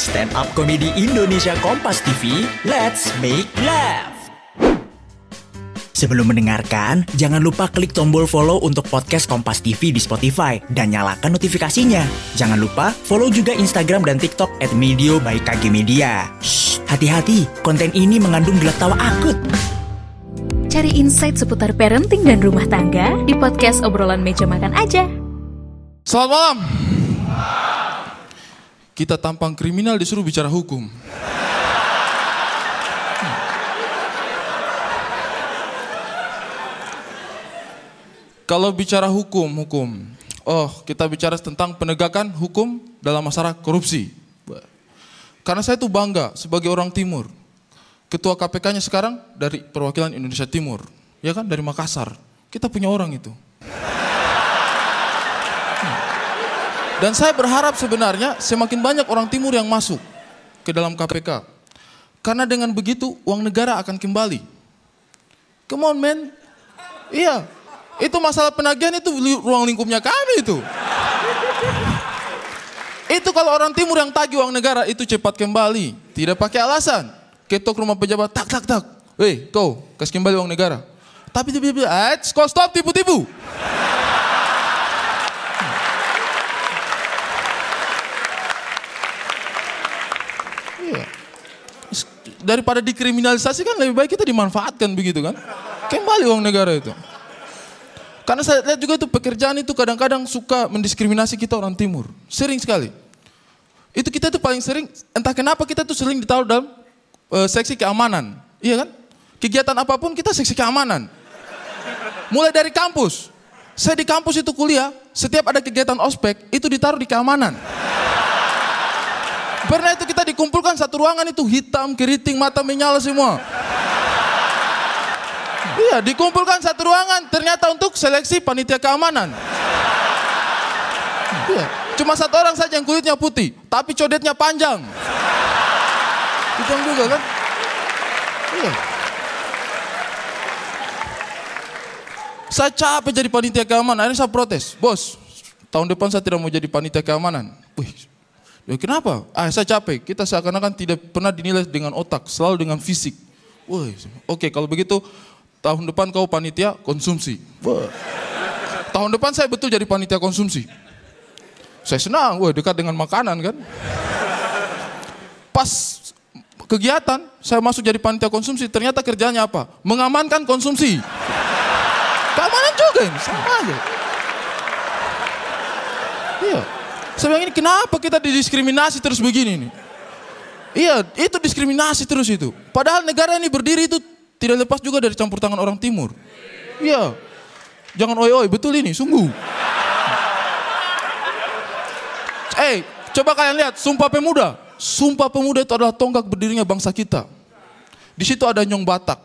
Stand up komedi Indonesia Kompas TV, let's make laugh. Sebelum mendengarkan, jangan lupa klik tombol follow untuk podcast Kompas TV di Spotify dan nyalakan notifikasinya. Jangan lupa follow juga Instagram dan TikTok at Medio by KG Media. Shh, hati-hati, konten ini mengandung gelak tawa akut. Cari insight seputar parenting dan rumah tangga di podcast obrolan meja makan aja. Selamat malam. Kita tampang kriminal disuruh bicara hukum. Kalau bicara hukum, hukum. Oh, kita bicara tentang penegakan hukum dalam masalah korupsi. Karena saya tuh bangga sebagai orang timur. Ketua KPK-nya sekarang dari perwakilan Indonesia Timur. Ya kan, dari Makassar. Kita punya orang itu. Dan saya berharap sebenarnya semakin banyak orang timur yang masuk ke dalam KPK. Karena dengan begitu uang negara akan kembali. Come on man. Iya. Itu masalah penagihan itu ruang lingkupnya kami itu. Itu kalau orang timur yang tagih uang negara itu cepat kembali. Tidak pakai alasan. Ketok rumah pejabat, tak tak tak. Weh kau kasih kembali uang negara. Tapi tiba-tiba, eh kau stop tipu-tipu. Iya. Daripada dikriminalisasi kan lebih baik kita dimanfaatkan begitu kan. Kembali uang negara itu. Karena saya lihat juga itu pekerjaan itu kadang-kadang suka mendiskriminasi kita orang timur. Sering sekali. Itu kita itu paling sering, entah kenapa kita tuh sering ditaruh dalam uh, seksi keamanan. Iya kan? Kegiatan apa pun kita seksi keamanan. Mulai dari kampus. Saya di kampus itu kuliah, setiap ada kegiatan ospek, itu ditaruh di keamanan. Pernah itu kita dikumpulkan satu ruangan itu hitam, keriting, mata menyala semua. Iya, dikumpulkan satu ruangan ternyata untuk seleksi panitia keamanan. Iya, cuma satu orang saja yang kulitnya putih, tapi codetnya panjang. Itu juga kan? Iya. Saya capek jadi panitia keamanan, akhirnya saya protes. Bos, tahun depan saya tidak mau jadi panitia keamanan. Wih, ya kenapa? Ah, saya capek. Kita seakan-akan tidak pernah dinilai dengan otak, selalu dengan fisik. Wih, oke kalau begitu tahun depan kau panitia konsumsi. Wah. Tahun depan saya betul jadi panitia konsumsi. Saya senang, wah dekat dengan makanan kan. Pas kegiatan, saya masuk jadi panitia konsumsi, ternyata kerjanya apa? Mengamankan konsumsi. Keamanan juga ini, sama aja. Iya. Saya bilang ini kenapa kita didiskriminasi terus begini nih? Iya, itu diskriminasi terus itu. Padahal negara ini berdiri itu tidak lepas juga dari campur tangan orang timur. Iya. Jangan oi-oi, betul ini, sungguh. Eh, coba kalian lihat, Sumpah Pemuda. Sumpah Pemuda itu adalah tonggak berdirinya bangsa kita. Di situ ada Nyong Batak,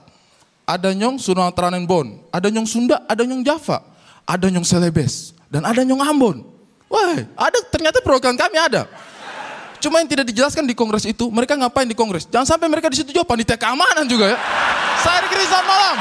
ada Nyong Sumatera Bon, ada Nyong Sunda, ada Nyong Java, ada Nyong Selebes, dan ada Nyong Ambon. Wah, ada ternyata program kami ada. Cuma yang tidak dijelaskan di kongres itu, mereka ngapain di kongres? Jangan sampai mereka di situ juga panitia keamanan juga ya. Saya Riki malam.